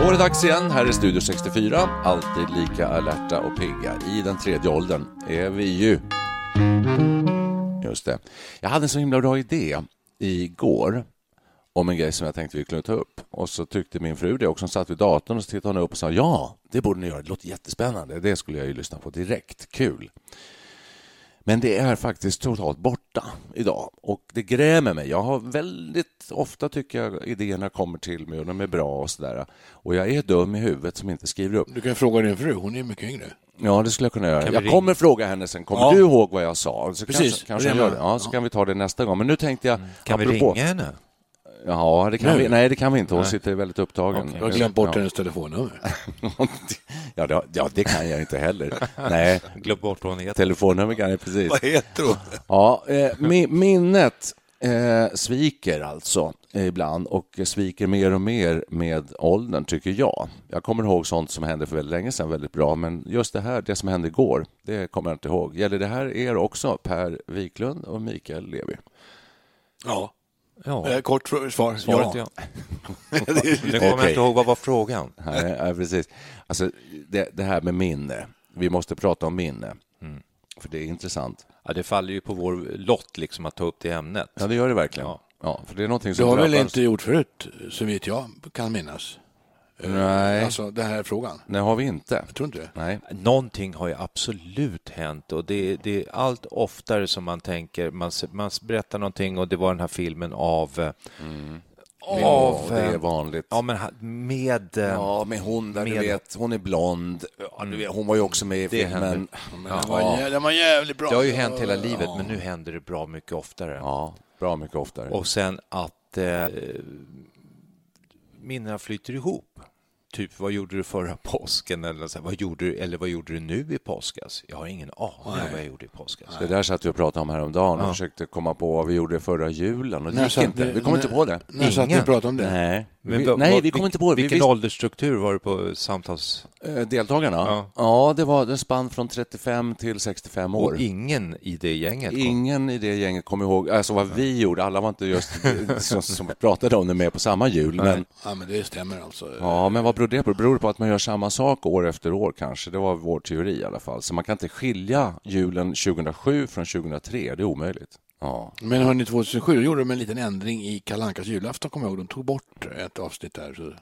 Då är det dags igen. Här är Studio 64. Alltid lika alerta och pigga. I den tredje åldern är vi ju. Just det. Jag hade en så himla bra idé igår om en grej som jag tänkte vi kunde ta upp. Och så tyckte min fru det också. Hon satt vid datorn och så tittade hon upp och sa ja, det borde ni göra. Det låter jättespännande. Det skulle jag ju lyssna på direkt. Kul. Men det är faktiskt totalt borta idag och det grämer mig. Jag har väldigt ofta tycker jag idéerna kommer till mig och de är bra och sådär. Och jag är dum i huvudet som inte skriver upp. Du kan fråga din fru, hon är mycket yngre. Ja, det skulle jag kunna göra. Kan vi jag kommer fråga henne sen. Kommer Ja. du ihåg vad jag sa? Så Precis. Kanske, kanske gör det. Ja, så kan vi ta det nästa gång. Men nu tänkte jag... Kan vi apropå- ringa henne? Ja, det kan vi. Nej, det kan vi inte. Hon Nej. sitter väldigt upptagen. Okej. Jag har glömt bort ja. hennes telefonnummer. ja, det, ja, det kan jag inte heller. Nej, Glöm bort vad hon heter. telefonnummer kan jag precis. Vad heter hon? Ja, eh, mi- minnet eh, sviker alltså ibland och sviker mer och mer med åldern, tycker jag. Jag kommer ihåg sånt som hände för väldigt länge sedan väldigt bra, men just det här, det som hände igår, det kommer jag inte ihåg. Gäller det här er också, Per Wiklund och Mikael Levi? Ja. Ja, Eh, Kort svar. svaret ja. ja. Nu kommer jag inte ihåg vad var frågan. Nej, ja, precis. Alltså, det, det här med minne. Vi måste prata om minne, för det är intressant. Ja, det faller ju på vår lott liksom att ta upp det ämnet. Ja, det gör det verkligen. Ja. Ja, för det är någonting som har väl drabbar- inte gjort förut, så vitt jag kan minnas? Eh, Nej. Alltså, den här frågan. Nej, har vi inte. Jag tror inte det. Nej. Någonting har ju absolut hänt och det, det är allt oftare som man tänker, man, man berättar någonting och det var den här filmen av... eh, Ja, Av... det är eh, vanligt. Ja, men med... eh, Ja, med hon där, du med- vet, hon är blond. Ja, du vet, hon var ju också med i Det filmen. Men den, var, den var jävligt bra. Det har ju hänt hela livet, Ja. men nu händer det bra mycket oftare. Ja, bra mycket oftare. Och sen att eh, minnena flyter ihop. Typ, vad gjorde du förra påsken? Eller, så här, vad, gjorde du, eller vad gjorde du nu i påskas? Jag har ingen aning om vad jag gjorde i påskas. Det där satt vi och pratade om häromdagen och Ja. försökte komma på vad vi gjorde förra julen och det gick inte. Vi kom inte på det. När satt ni Ingen. och pratade om det? Nej, vi, nej, vad- vi kom inte på det. Vi Vilken visste, åldersstruktur var det på samtals... eh, deltagarna? Ja. Ja. det var det spann från 35 till 65 år. Och ingen i det gänget kom. Ingen i det gänget kom ihåg alltså vad vi gjorde. Alla var inte just som, som pratade om det med på samma jul. Men, Ja, men det stämmer alltså. Ja, men vad beror det på? Beror det på att man gör samma sak år efter år kanske? Det var vår teori i alla fall. Så man kan inte skilja julen 2007 från 2003. Det är omöjligt. Ja, Men hörni, 2007 gjorde de en liten ändring i Kalankas julafton, kommer jag ihåg. De tog bort ett avsnitt där så,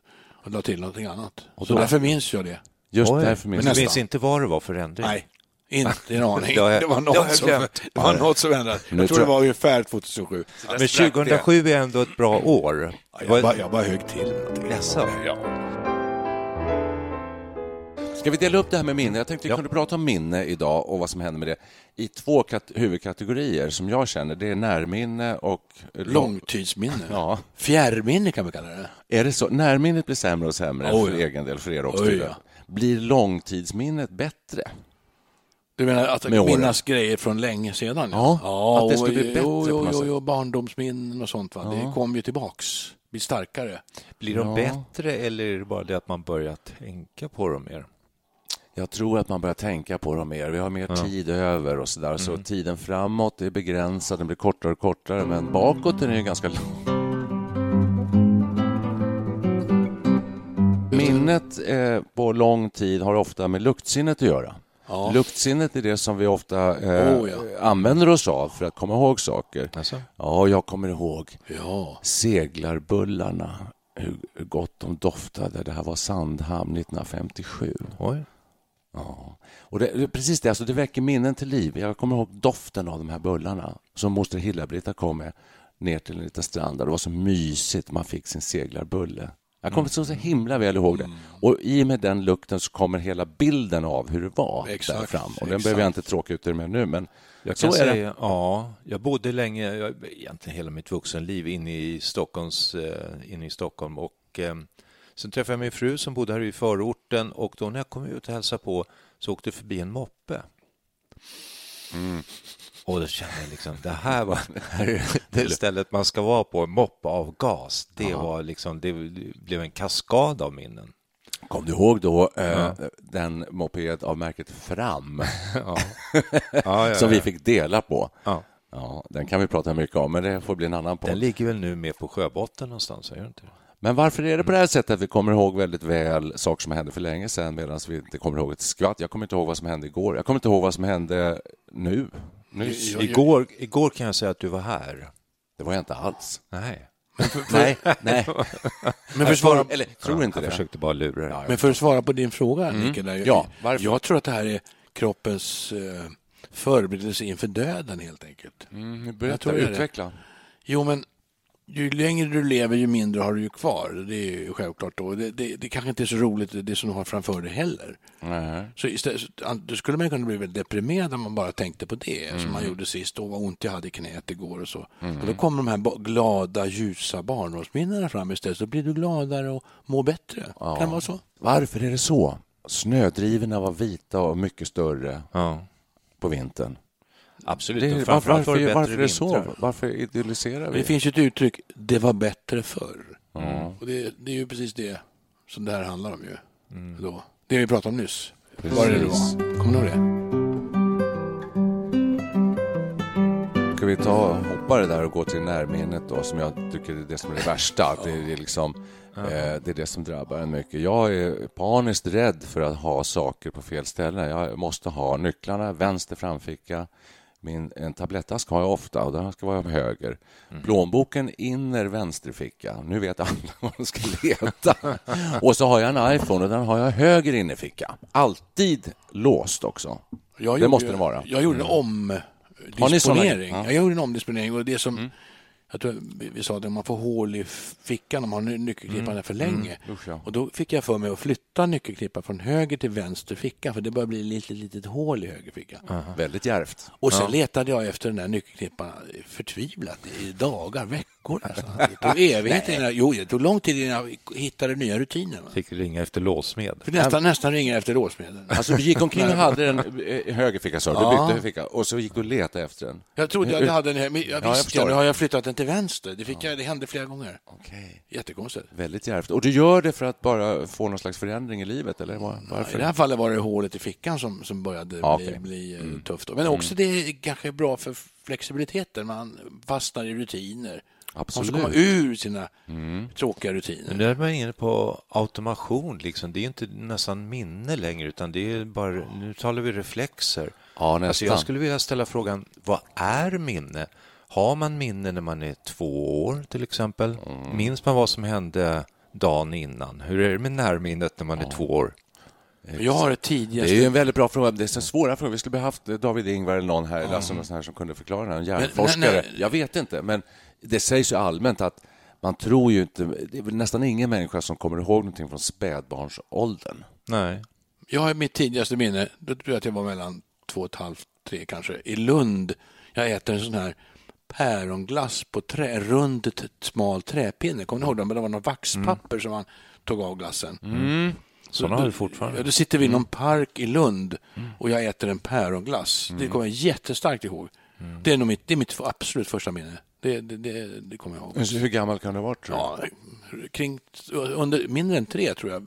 och la till någonting annat. Och så därför minns jag det. just Oj, därför minns Men jag. du minns inte vad det var för ändring? Nej, inte en aning. Det var något, som, det var något som ändrades. Nu Jag tror det var ungefär 2007. Men 2007 är ändå ett bra år. Ja, Jag bara, jag bara högg till. Jaså? Ska vi dela upp det här med minne? Jag tänkte vi Ja. kunde prata om minne idag och vad som händer med det i två kat- huvudkategorier som jag känner. Det är närminne och lång... Långtidsminne. Ja. Fjärrminne kan vi kalla det. Är det så? Närminnet blir sämre och sämre för ja. egen del, för er också. Oj, tydligen. Blir långtidsminnet bättre? Du menar att Med åren. minnas grejer från länge sedan? Ja, att det skulle bli bättre jo, på jo, något jo, jo, barndomsminnen och sånt. Va? Det kommer ju tillbaks. Blir starkare. Blir de Ja. bättre eller är det bara det att man börjar tänka på dem mer? Jag tror att man börjar tänka på dem mer. Vi har mer tid över och sådär. Så tiden framåt är begränsad, den blir kortare och kortare. Men bakåt är den ju ganska lång. Minnet eh, på lång tid har ofta med luktsinnet att göra. Ja. Luktsinnet är det som vi ofta eh, Oh, ja. använder oss av för att komma ihåg saker. Alltså? Ja, jag kommer ihåg Ja. seglarbullarna. Hur hur gott de doftade. Det här var Sandhamn 1957. Oj. Ja. Och det, precis det, alltså det väcker minnen till liv. Jag kommer ihåg doften av de här bullarna som moster Hilla-Britta kom med ner till en liten strand där det var så mysigt. Man fick sin seglarbulle. Jag kommer så, så himla väl ihåg det. Och i och med den lukten så kommer hela bilden av hur det var där Exakt, fram. Och den exakt. behöver jag inte tråka ut er med nu, men Jag så kan är det. ja, jag bodde länge, jag, egentligen hela mitt vuxenliv, inne i, Stockholms, eh, inne i Stockholm. Och, eh, sen träffade jag min fru som bodde här i förorten och då när jag kom ut och hälsade på så åkte förbi en moppe. Och då kände jag liksom, det här var det här är det stället man ska vara på, moppe av gas. Det, var liksom, det blev en kaskad av minnen. Kom du ihåg då eh, den moped av märket Fram Ja. Ja, som vi fick dela på? Ja. Ja, den kan vi prata mycket om, men det får bli en annan podd. Den ligger väl nu med på sjöbotten någonstans, gör den inte det? Men varför är det på det här sättet att vi kommer ihåg väldigt väl saker som hände för länge sedan medan vi inte kommer ihåg ett skvatt? Jag kommer inte ihåg vad som hände igår. Jag kommer inte ihåg vad som hände nu. Nyss. Jag- Igår, igår kan jag säga att du var här. Det var jag inte alls. Nej. Nej, nej. Men för, att svara, Eller, tror inte Jag det. försökte bara lura dig. men för att svara på din fråga, Nicke, där, Ja, varför? jag tror att det här är kroppens eh, förberedelse inför döden helt enkelt. Mm, Jag berätta, tror det är det. utveckla. Jo, men ju längre du lever, ju mindre har du ju kvar. Det är ju självklart då. Det, det, det kanske inte är så roligt det som du har framför dig heller. Nej. Så istället, då skulle man kunna bli väldigt deprimerad om man bara tänkte på det som Mm. man gjorde sist. Åh, vad ont jag hade i knät igår och så. Och då kommer de här glada, ljusa barndomsminnena fram istället. Så blir du gladare och mår bättre. Kan det vara så? Varför är det så? Snödrivorna var vita och mycket större Ja, på vintern. Absolut. Det, Och var, framförallt var varför, det varför bättre är det så? Varför idylliserar vi? Det finns ju ett uttryck, det var bättre förr. Och det, det är ju precis det som det här handlar om ju. Då. Det vi pratade om nyss. Var det det var? Kommer du ihåg det? Ska vi ta hoppa det där och gå till närminnet då, som jag tycker är det som är det värsta. Att det, är liksom, eh, det är det som drabbar en mycket. Jag är paniskt rädd för att ha saker på fel ställen. Jag måste ha nycklarna, vänster framficka. Min, en tablettask har jag ofta och den ska vara höger. Plånboken inner vänsterficka. Nu vet alla var de ska leta. och så har jag en iPhone och den har jag höger innerficka. Alltid låst också. Jag det gjorde- måste det vara. Mm. Jag gjorde en såna? omdisponering. Ja. Jag gjorde en omdisponering och det som Mm. Jag tror vi sa att om man får hål i fickan om man har ny- nyckelklippan där för länge. Mm. Usch, ja. Och då fick jag för mig att flytta nyckelklippan från höger till vänster ficka för det börjar bli ett litet, litet hål i höger ficka. Väldigt djärvt. Och sen letade jag efter den där nyckelklippan förtvivlat i dagar, veckor nästan. Det tog evigheter innan, jo, det tog lång tid innan jag hittade nya rutiner. va. Fick ringa efter låsmed. För nästan, nästan ringer efter låsmedel. Alltså du gick omkring och hade den eh, höger ficka, sa. Du Ja. bytte ficka och så gick du och letade efter den. Jag trodde jag hade den här, men jag jag visste ja, nu har jag flyttat den till vänster. Det, fick jag, det hände flera gånger. Okej. Jättekonstigt. Väldigt djärvt. Och du gör det för att bara få någon slags förändring i livet, eller var- I varför? det här fallet var det hålet i fickan som, som började Ja, bli, bli eh, tufft. då. Men också det är kanske bra för flexibiliteten. Man fastnar i rutiner. Man Absolut. ska komma ur sina tråkiga rutiner. Men där är man inne på automation. Liksom. Det är inte nästan minne längre, utan det är bara, nu talar vi reflexer. Ja, nästan. Alltså jag skulle vilja ställa frågan, vad är minne? Har man minne när man är två år till exempel? Mm. Minns man vad som hände dagen innan? Hur är det med närminnet när man är två år? Jag har ett Det tidigaste... är ju en väldigt bra fråga. Det är så svåra frågor. Vi skulle behöva haft David Ingvar eller någon här, Lasse, någon sån här som kunde förklara det. här. En hjärnforskare. Jag vet inte, men det sägs ju allmänt att man tror ju inte... Det är väl nästan ingen människa som kommer ihåg någonting från spädbarnsåldern. Nej. Jag har mitt tidigaste minne, då tror jag att jag var mellan två och ett halvt, tre kanske, i Lund. Jag äter en sån här päronglass på trä, en rund, smal träpinne. Kommer ni ihåg dem? Det var något vaxpapper som man tog av glassen. Sådana då, har vi fortfarande. Ja, då sitter vi i någon park i Lund och jag äter en päronglass. Det kommer jag jättestarkt ihåg. Det är nog mitt, det är mitt absolut första minne. Det, det, det, det kommer jag ihåg. Så hur gammal kan du ha varit, tror du? Ja, kring, under, mindre än tre tror jag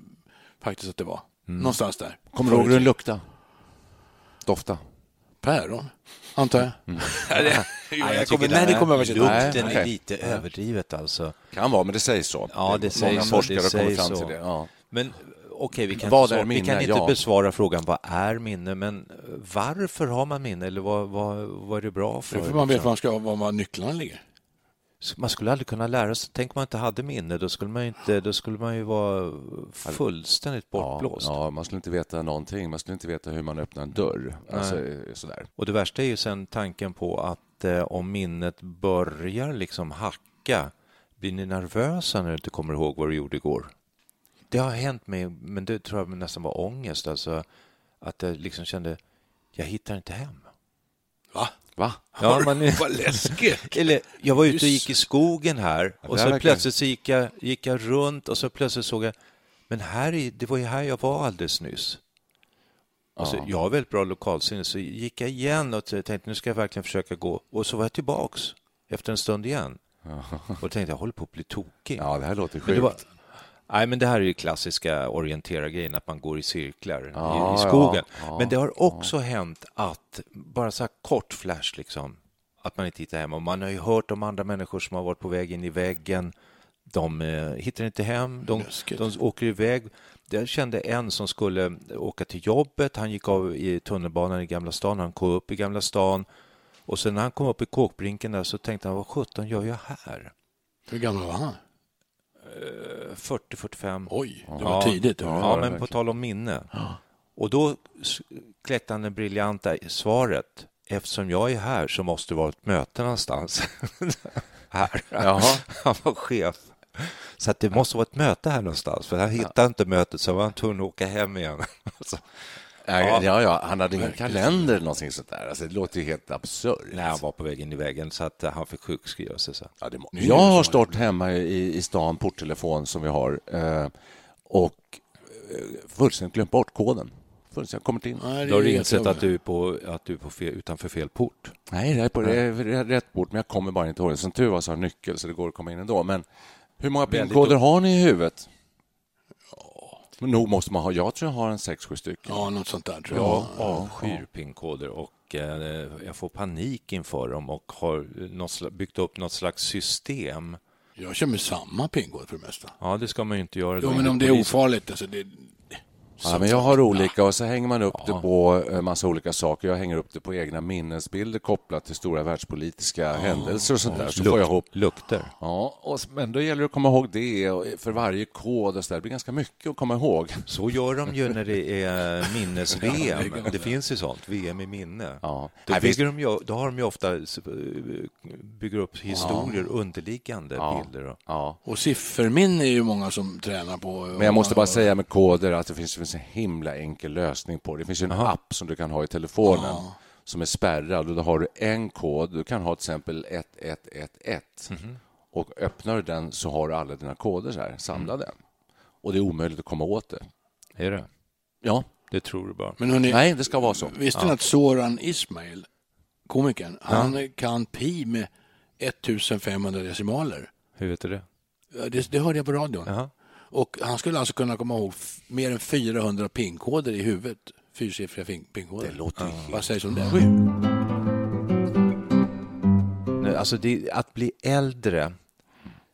faktiskt att det var. Någonstans där. Kommer du ihåg hur den luktade? Dofta? Päron, antar jag. Nej, jag kommer- nej, det kommer jag inte. Lukten Nej, är okej. lite överdrivet alltså. Kan vara, men det sägs så. Ja, det Många sägs så, forskare det har kommit fram så. till det. Ja. Men okej, vi kan, Vad inte, är svara- vi minne? kan inte Ja. besvara frågan vad är minne, men varför har man minne eller vad, vad, vad är det bra för? För man vet var, man ska, var man nycklarna ligger. Man skulle aldrig kunna lära sig. Tänk om man inte hade minne, då skulle man ju, inte, då skulle man ju vara fullständigt bortblåst. Ja, ja, man skulle inte veta någonting. Man skulle inte veta hur man öppnar en dörr. Alltså, sådär. Och det värsta är ju sen tanken på att eh, om minnet börjar liksom hacka, blir ni nervösa när du inte kommer ihåg vad du gjorde igår? Det har hänt mig, men det tror jag nästan var ångest. Alltså, att jag liksom kände, jag hittar inte hem. Va? Va? Ja, man, Vad läskigt! eller, jag var ute och gick i skogen här och så plötsligt så gick jag, gick jag runt och så plötsligt såg jag, men här i, det var ju här jag var alldeles nyss. Och så, jag har väldigt bra lokalsinne, så gick jag igen och tänkte nu ska jag verkligen försöka gå. Och så var jag tillbaks efter en stund igen. Och tänkte jag håller på att bli tokig. Ja, det här låter Men sjukt. det var, nej, men det här är ju klassiska orientera-grejen, att man går i cirklar Ja, i, i skogen. ja, ja, men det har också hänt att, bara så här kort flash, liksom, att man inte hittar hem. Och man har ju hört om andra människor som har varit på väg in i väggen. De eh, hittar inte hem, de, Läskigt. de åker iväg. Jag kände en som skulle åka till jobbet. Han gick av i tunnelbanan i Gamla stan. Han kom upp i Gamla stan. Och sen när han kom upp i kåkbrinken där så tänkte han, vad sjutton gör jag här? Hur gammal var han? 40-45. Oj, det Ja. var tidigt. Ja, det men verkligen. på tal om minne. Och då kläckte han det briljanta svaret. Eftersom jag är här så måste det vara ett möte någonstans. här. Jaha. Han var chef. Så att det måste vara ett möte här någonstans. För han hittade inte mötet så var han tvungen att åka hem igen. Ja, ja, ja, han hade ingen kalender eller någonting sånt där. Alltså, det låter ju helt absurt. när han var på väg in i väggen så att eh, han fick sjukskriva sig. Så. Ja, det må... Jag har stått hemma i, i stan, porttelefon som vi har, eh, och eh, fullständigt glömt bort koden. Fullständigt kommit in. Nej, det Då har är du insett att du är, på, att du är på fel, utanför fel port. Nej, det är på det är rätt bort, men jag kommer bara inte ihåg det. Som tur var så har jag nyckel så det går att komma in ändå. Men hur många pinkoder har ni i huvudet? Men nog måste man ha. Jag tror jag har en sex, sju stycken. Ja, något sånt där tror jag. Jag avskyr pinkoder och eh, jag får panik inför dem och har något, byggt upp något slags system. Jag kör med samma pinkod för det mesta. Ja, det ska man ju inte göra. Jo, då. men om det är ofarligt. Alltså det, Ja, men jag har olika och så hänger man upp det på en massa olika saker. Jag hänger upp det på egna minnesbilder kopplat till stora världspolitiska händelser och sånt där. Så får jag ihop Lukter. Ja, och, men då gäller det att komma ihåg det för varje kod och så där. Det blir ganska mycket att komma ihåg. Så gör de ju när det är minnes-VM. Det finns ju sånt, VM i minne. Ja. Då, Nej, bygger de ju, då har de ju ofta eh, bygger upp historier, underliggande Ja. bilder. Och, Ja. och sifferminne är ju många som tränar på. Men jag måste bara säga med koder att det finns, finns en himla enkel lösning på det. Det finns en app som du kan ha i telefonen som är spärrad och då har du en kod. Du kan ha till exempel 1111 och öppnar du den så har du alla dina koder så här samlade. Och det är omöjligt att komma åt det. är det? Ja, Det tror du bara. Men hörni, nej, det ska vara så. visste ni att Soran Ismail, komikern, han kan pi med 1500 decimaler? Hur vet du det? Ja, Det, det hörde jag på radion. Jaha. Och han skulle alltså kunna komma ihåg mer än 400 pinkoder i huvudet. Fyrsiffriga pinkoder. Det låter ju Vad sägs om det? Nej, Alltså det, att bli äldre,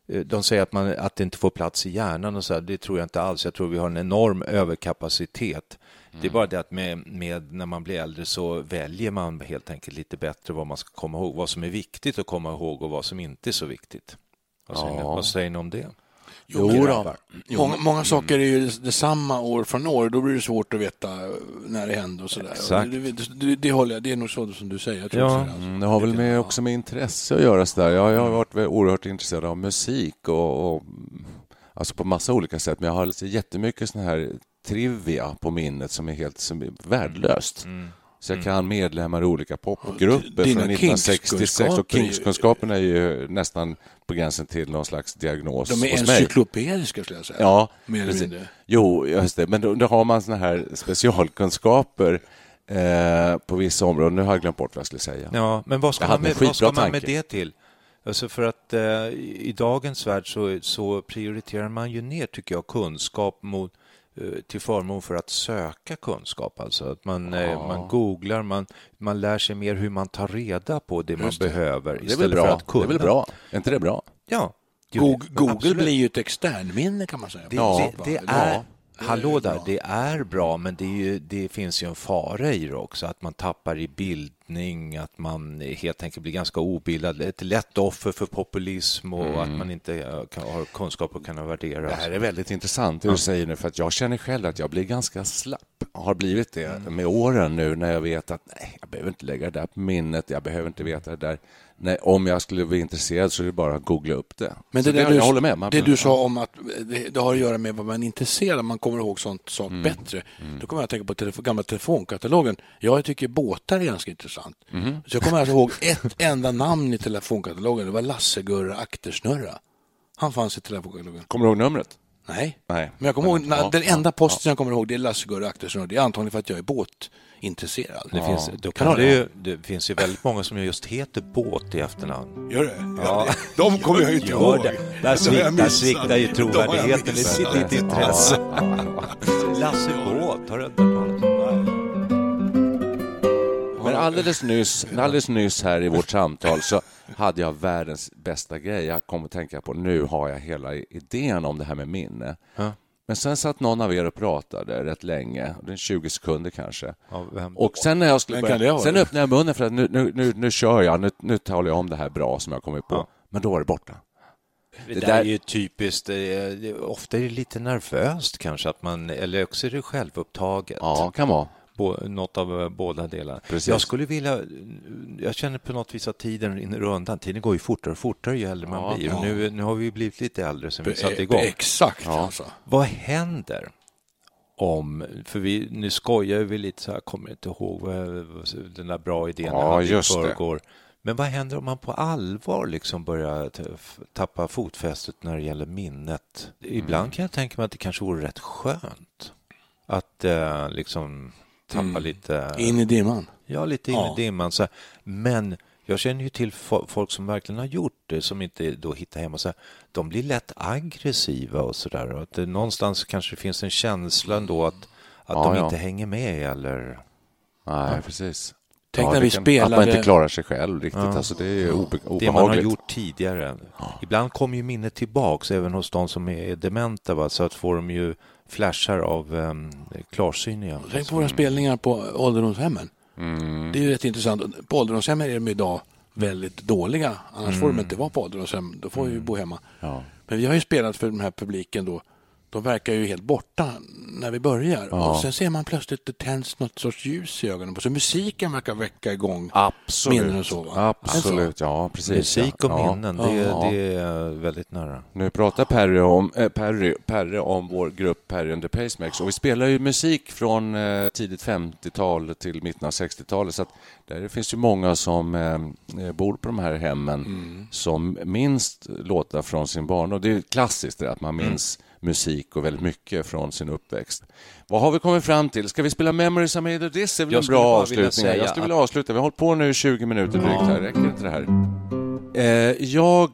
eh, de säger att, man, att det inte får plats i hjärnan och så här, det tror jag inte alls. Jag tror vi har en enorm överkapacitet. Det är bara det att med, med, när man blir äldre så väljer man helt enkelt lite bättre vad man ska komma ihåg, vad som är viktigt att komma ihåg och vad som inte är så viktigt. Vad säger, ni, Ja. vad säger ni om det? Jo, då. Många, många saker är ju detsamma år från år. Då blir det svårt att veta när det händer och sådär. Exakt. Det, det, det, håller jag. Det är nog så som du säger. Ja. det, alltså. Mm, Det har väl med, också med intresse att göra. Så där. Jag, jag har varit väl oerhört intresserad av musik och, och alltså på massa olika sätt. Men jag har jättemycket sån här trivia på minnet som är helt som är värdelöst. Mm. Så jag kan medlemmar i olika popgrupper från 1966 och Kinks-kunskaperna är ju nästan på gränsen till någon slags diagnos De är encyklopediska skulle jag säga. Ja, Mer eller mindre. Jo, just det. Men då, då har man såna här specialkunskaper eh, på vissa områden. Nu har jag glömt bort vad jag skulle säga. Ja, men vad ska, man med, vad ska man med det till? Alltså för att eh, i i dagens värld så, så prioriterar man ju ner, tycker jag, kunskap mot, eh, till förmån för att söka kunskap. Alltså att man, eh, man googlar, man, man lär sig mer hur man tar reda på det man Just det. behöver Det är väl istället för bra? att kunna. Det är väl bra? Är inte det bra? Ja. Google, Google absolut. blir ju ett externminne kan man säga. Det, Ja, det, det ja. är, hallå där, det är bra, men det, ju, det finns ju en fara i det också, att man tappar i bildning, att man helt enkelt blir ganska obildad, ett lätt offer för populism och Mm. att man inte kan, har kunskap att kunna värdera. Det här är väldigt intressant det du säger nu, för att jag känner själv att jag blir ganska slapp. Har blivit det Mm. med åren nu när jag vet att nej, jag behöver inte lägga det där på minnet, jag behöver inte veta det där. Nej, om jag skulle vara intresserad så är det bara att googla upp det. Men det, där jag du, håller med. Man, det du sa om att det, det har att göra med vad man är intresserad av, man kommer ihåg sånt sak Mm. bättre. Då kommer jag att tänka på telefon, gamla telefonkatalogen. Jag tycker båtar är ganska intressant. Mm. Så jag kommer alltså ihåg ett enda namn i telefonkatalogen. Det var Lasse-Gurra Aktersnurra. Han fanns i telefonkatalogen. Kommer du ihåg numret? Nej. Nej. Men jag kommer ihåg, Ja, den ja, enda posten jag kommer ihåg det är Lasse-Gurra Aktersnurra. Det är antagligen för att jag är båtintresserad. Det, finns, då Kan det ju, det finns ju väldigt många som just heter båt i efternamn. Gör det? Ja. De kommer jag inte ihåg. det. Där, svik, där sviktar ju trovärdigheten i sitt ditt intresse. Lasse Båt, har du inte hört talas om? Alldeles nyss, alldeles nyss här i vårt samtal så hade jag världens bästa grej. Jag kom att tänka på, nu har jag hela idén om det här med minne. Ja. Men sen satt någon av er och pratade rätt länge, det är 20 sekunder kanske. Ja? Och sen när jag skulle börja, sen öppnade jag munnen för att nu, nu, nu, nu kör jag, nu, nu talar jag om det här bra som jag kommit på. Ja. Men då var det borta. Det, Det där där- är ju typiskt. eh, Ofta är det lite nervöst kanske, att man, eller också är det självupptaget. Ja, kan vara. Något av eh, båda delarna. Precis. Jag skulle vilja... Jag känner på något vis att tiden rinner undan. Tiden går ju fortare och fortare ju äldre man Ja, blir. Och nu, nu har vi blivit lite äldre sen vi satte igång. Exakt Ja. alltså. Vad händer om... För vi, nu skojar vi lite så här, kommer inte ihåg vad, den där bra idén Ja, hade i just det. förrgår. Men vad händer om man på allvar liksom börjar tappa fotfästet när det gäller minnet? Ibland Mm. kan jag tänka mig att det kanske vore rätt skönt att eh, liksom tappa Mm. lite... In i dimman. Ja, lite in Ja. i dimman. Så här. Men jag känner ju till fo- folk som verkligen har gjort det, som inte då hittar hem och så här, De blir lätt aggressiva och så där. Och att det någonstans kanske finns en känsla ändå att, att Ja, de ja. inte hänger med eller... Nej, precis. Tänk när det vi kan- Att spelade- man inte klarar sig själv riktigt. Ja. Alltså, det är obe- obehagligt. Det man har gjort tidigare. Ibland kommer ju minnet tillbaks även hos de som är dementa. Va? Så att får de ju flashar av um, klarsyn igen. Tänk på våra spelningar på ålderdomshemmen. Mm. Det är ju rätt intressant. På ålderdomshemmen är de idag väldigt dåliga. Annars får de inte vara på ålderdomshem. Då får vi ju bo hemma. Ja. Men vi har ju spelat för den här publiken då. De verkar ju helt borta när vi börjar. Ja. Och sen ser man plötsligt det tänds något sorts ljus i ögonen. Så musiken verkar väcka igång Absolut. minnen och så. Va? Absolut, ja precis. Musik och ja. minnen, det, Ja. det är väldigt nära. Nu pratar Perre om, äh, Perry, Perre om vår grupp Perry and the Pacemakers och vi spelar ju musik från eh, tidigt 50-tal till mitten av 60-talet så att där finns ju många som eh, bor på de här hemmen Mm. som minns låtar från sin barndom. Det är klassiskt det att man minns musik och väldigt mycket från sin uppväxt. Vad har vi kommit fram till? Ska vi spela Memories I made of this? Det är väl Jag en bra avslutning? Jag skulle vilja avsluta. Vi har hållit på nu i 20 minuter drygt här. Räcker inte det här? Eh, jag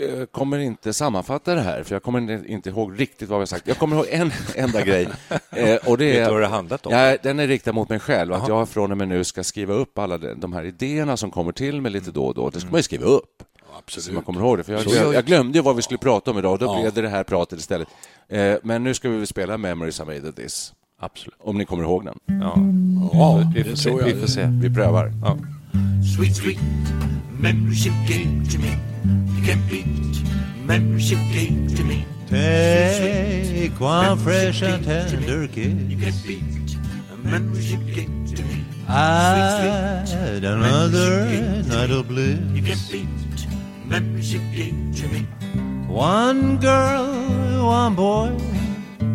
eh, kommer inte sammanfatta det här, för jag kommer inte- ihåg riktigt vad vi har sagt. Jag kommer ihåg en enda grej. Eh, och det Vet är, du vad det handlat om? Ja, den är riktad mot mig själv. Att jag från och med nu ska skriva upp alla de, de här idéerna som kommer till mig lite då och då. Det ska man ju skriva upp. Så man kommer ihåg det. För jag, gör jag, glömde vad vi skulle prata om idag. Då Ja. blev det det här pratet istället. Eh, men nu ska vi väl spela Memories I made of this. Absolut. Om ni kommer ihåg den. Ja. Ja, Vi det får se. Vi får se. Vi prövar. Ja. Sweet, sweet memories you gave to me. You can't beat memories you gave to me. Take one fresh and tender You kiss can't beat memories you gave to me. Add another night of bliss You can't beat memories you gave to me. One girl, one boy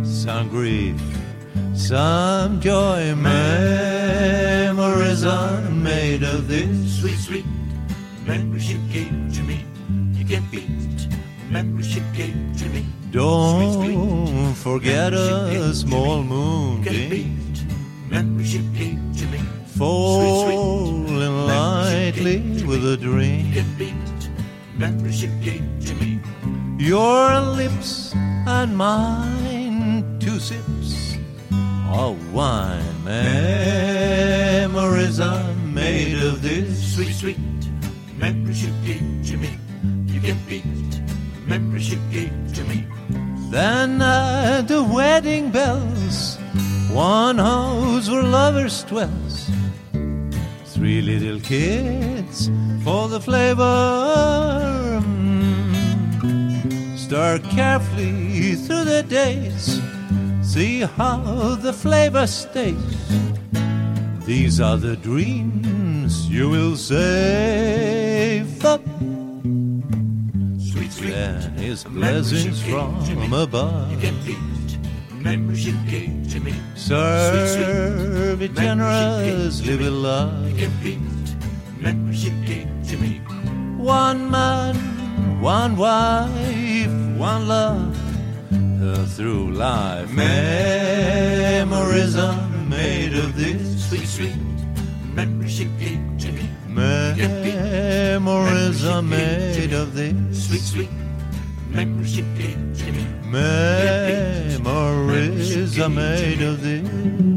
Some grief, some joy Memories are made of this Sweet, sweet memories you gave to me. You can't beat memories you gave to me. Don't forget a small moonbeam memories you gave to me. Falling lightly with a dream memories you gave to me. Your lips and mine, two sips of wine. Memories are made of this. Sweet, sweet memories you gave to me. You can't beat memories you gave to me. Then at the wedding bells. One house where lovers dwells. Three little kids for the flavor. Mm. Stir carefully through the days. See how the flavor stays. These are the dreams you will save up. Sweet, sweet. And his blessings from above. You can beat membership gate to me. Serve it generously with love. You can beat membership gate to me. One man, one wife, one love. Uh, through life, memories are made of this. Sweet, sweet. Membership gate to me. Memories are made of this. Sweet, sweet. Memories are made of this.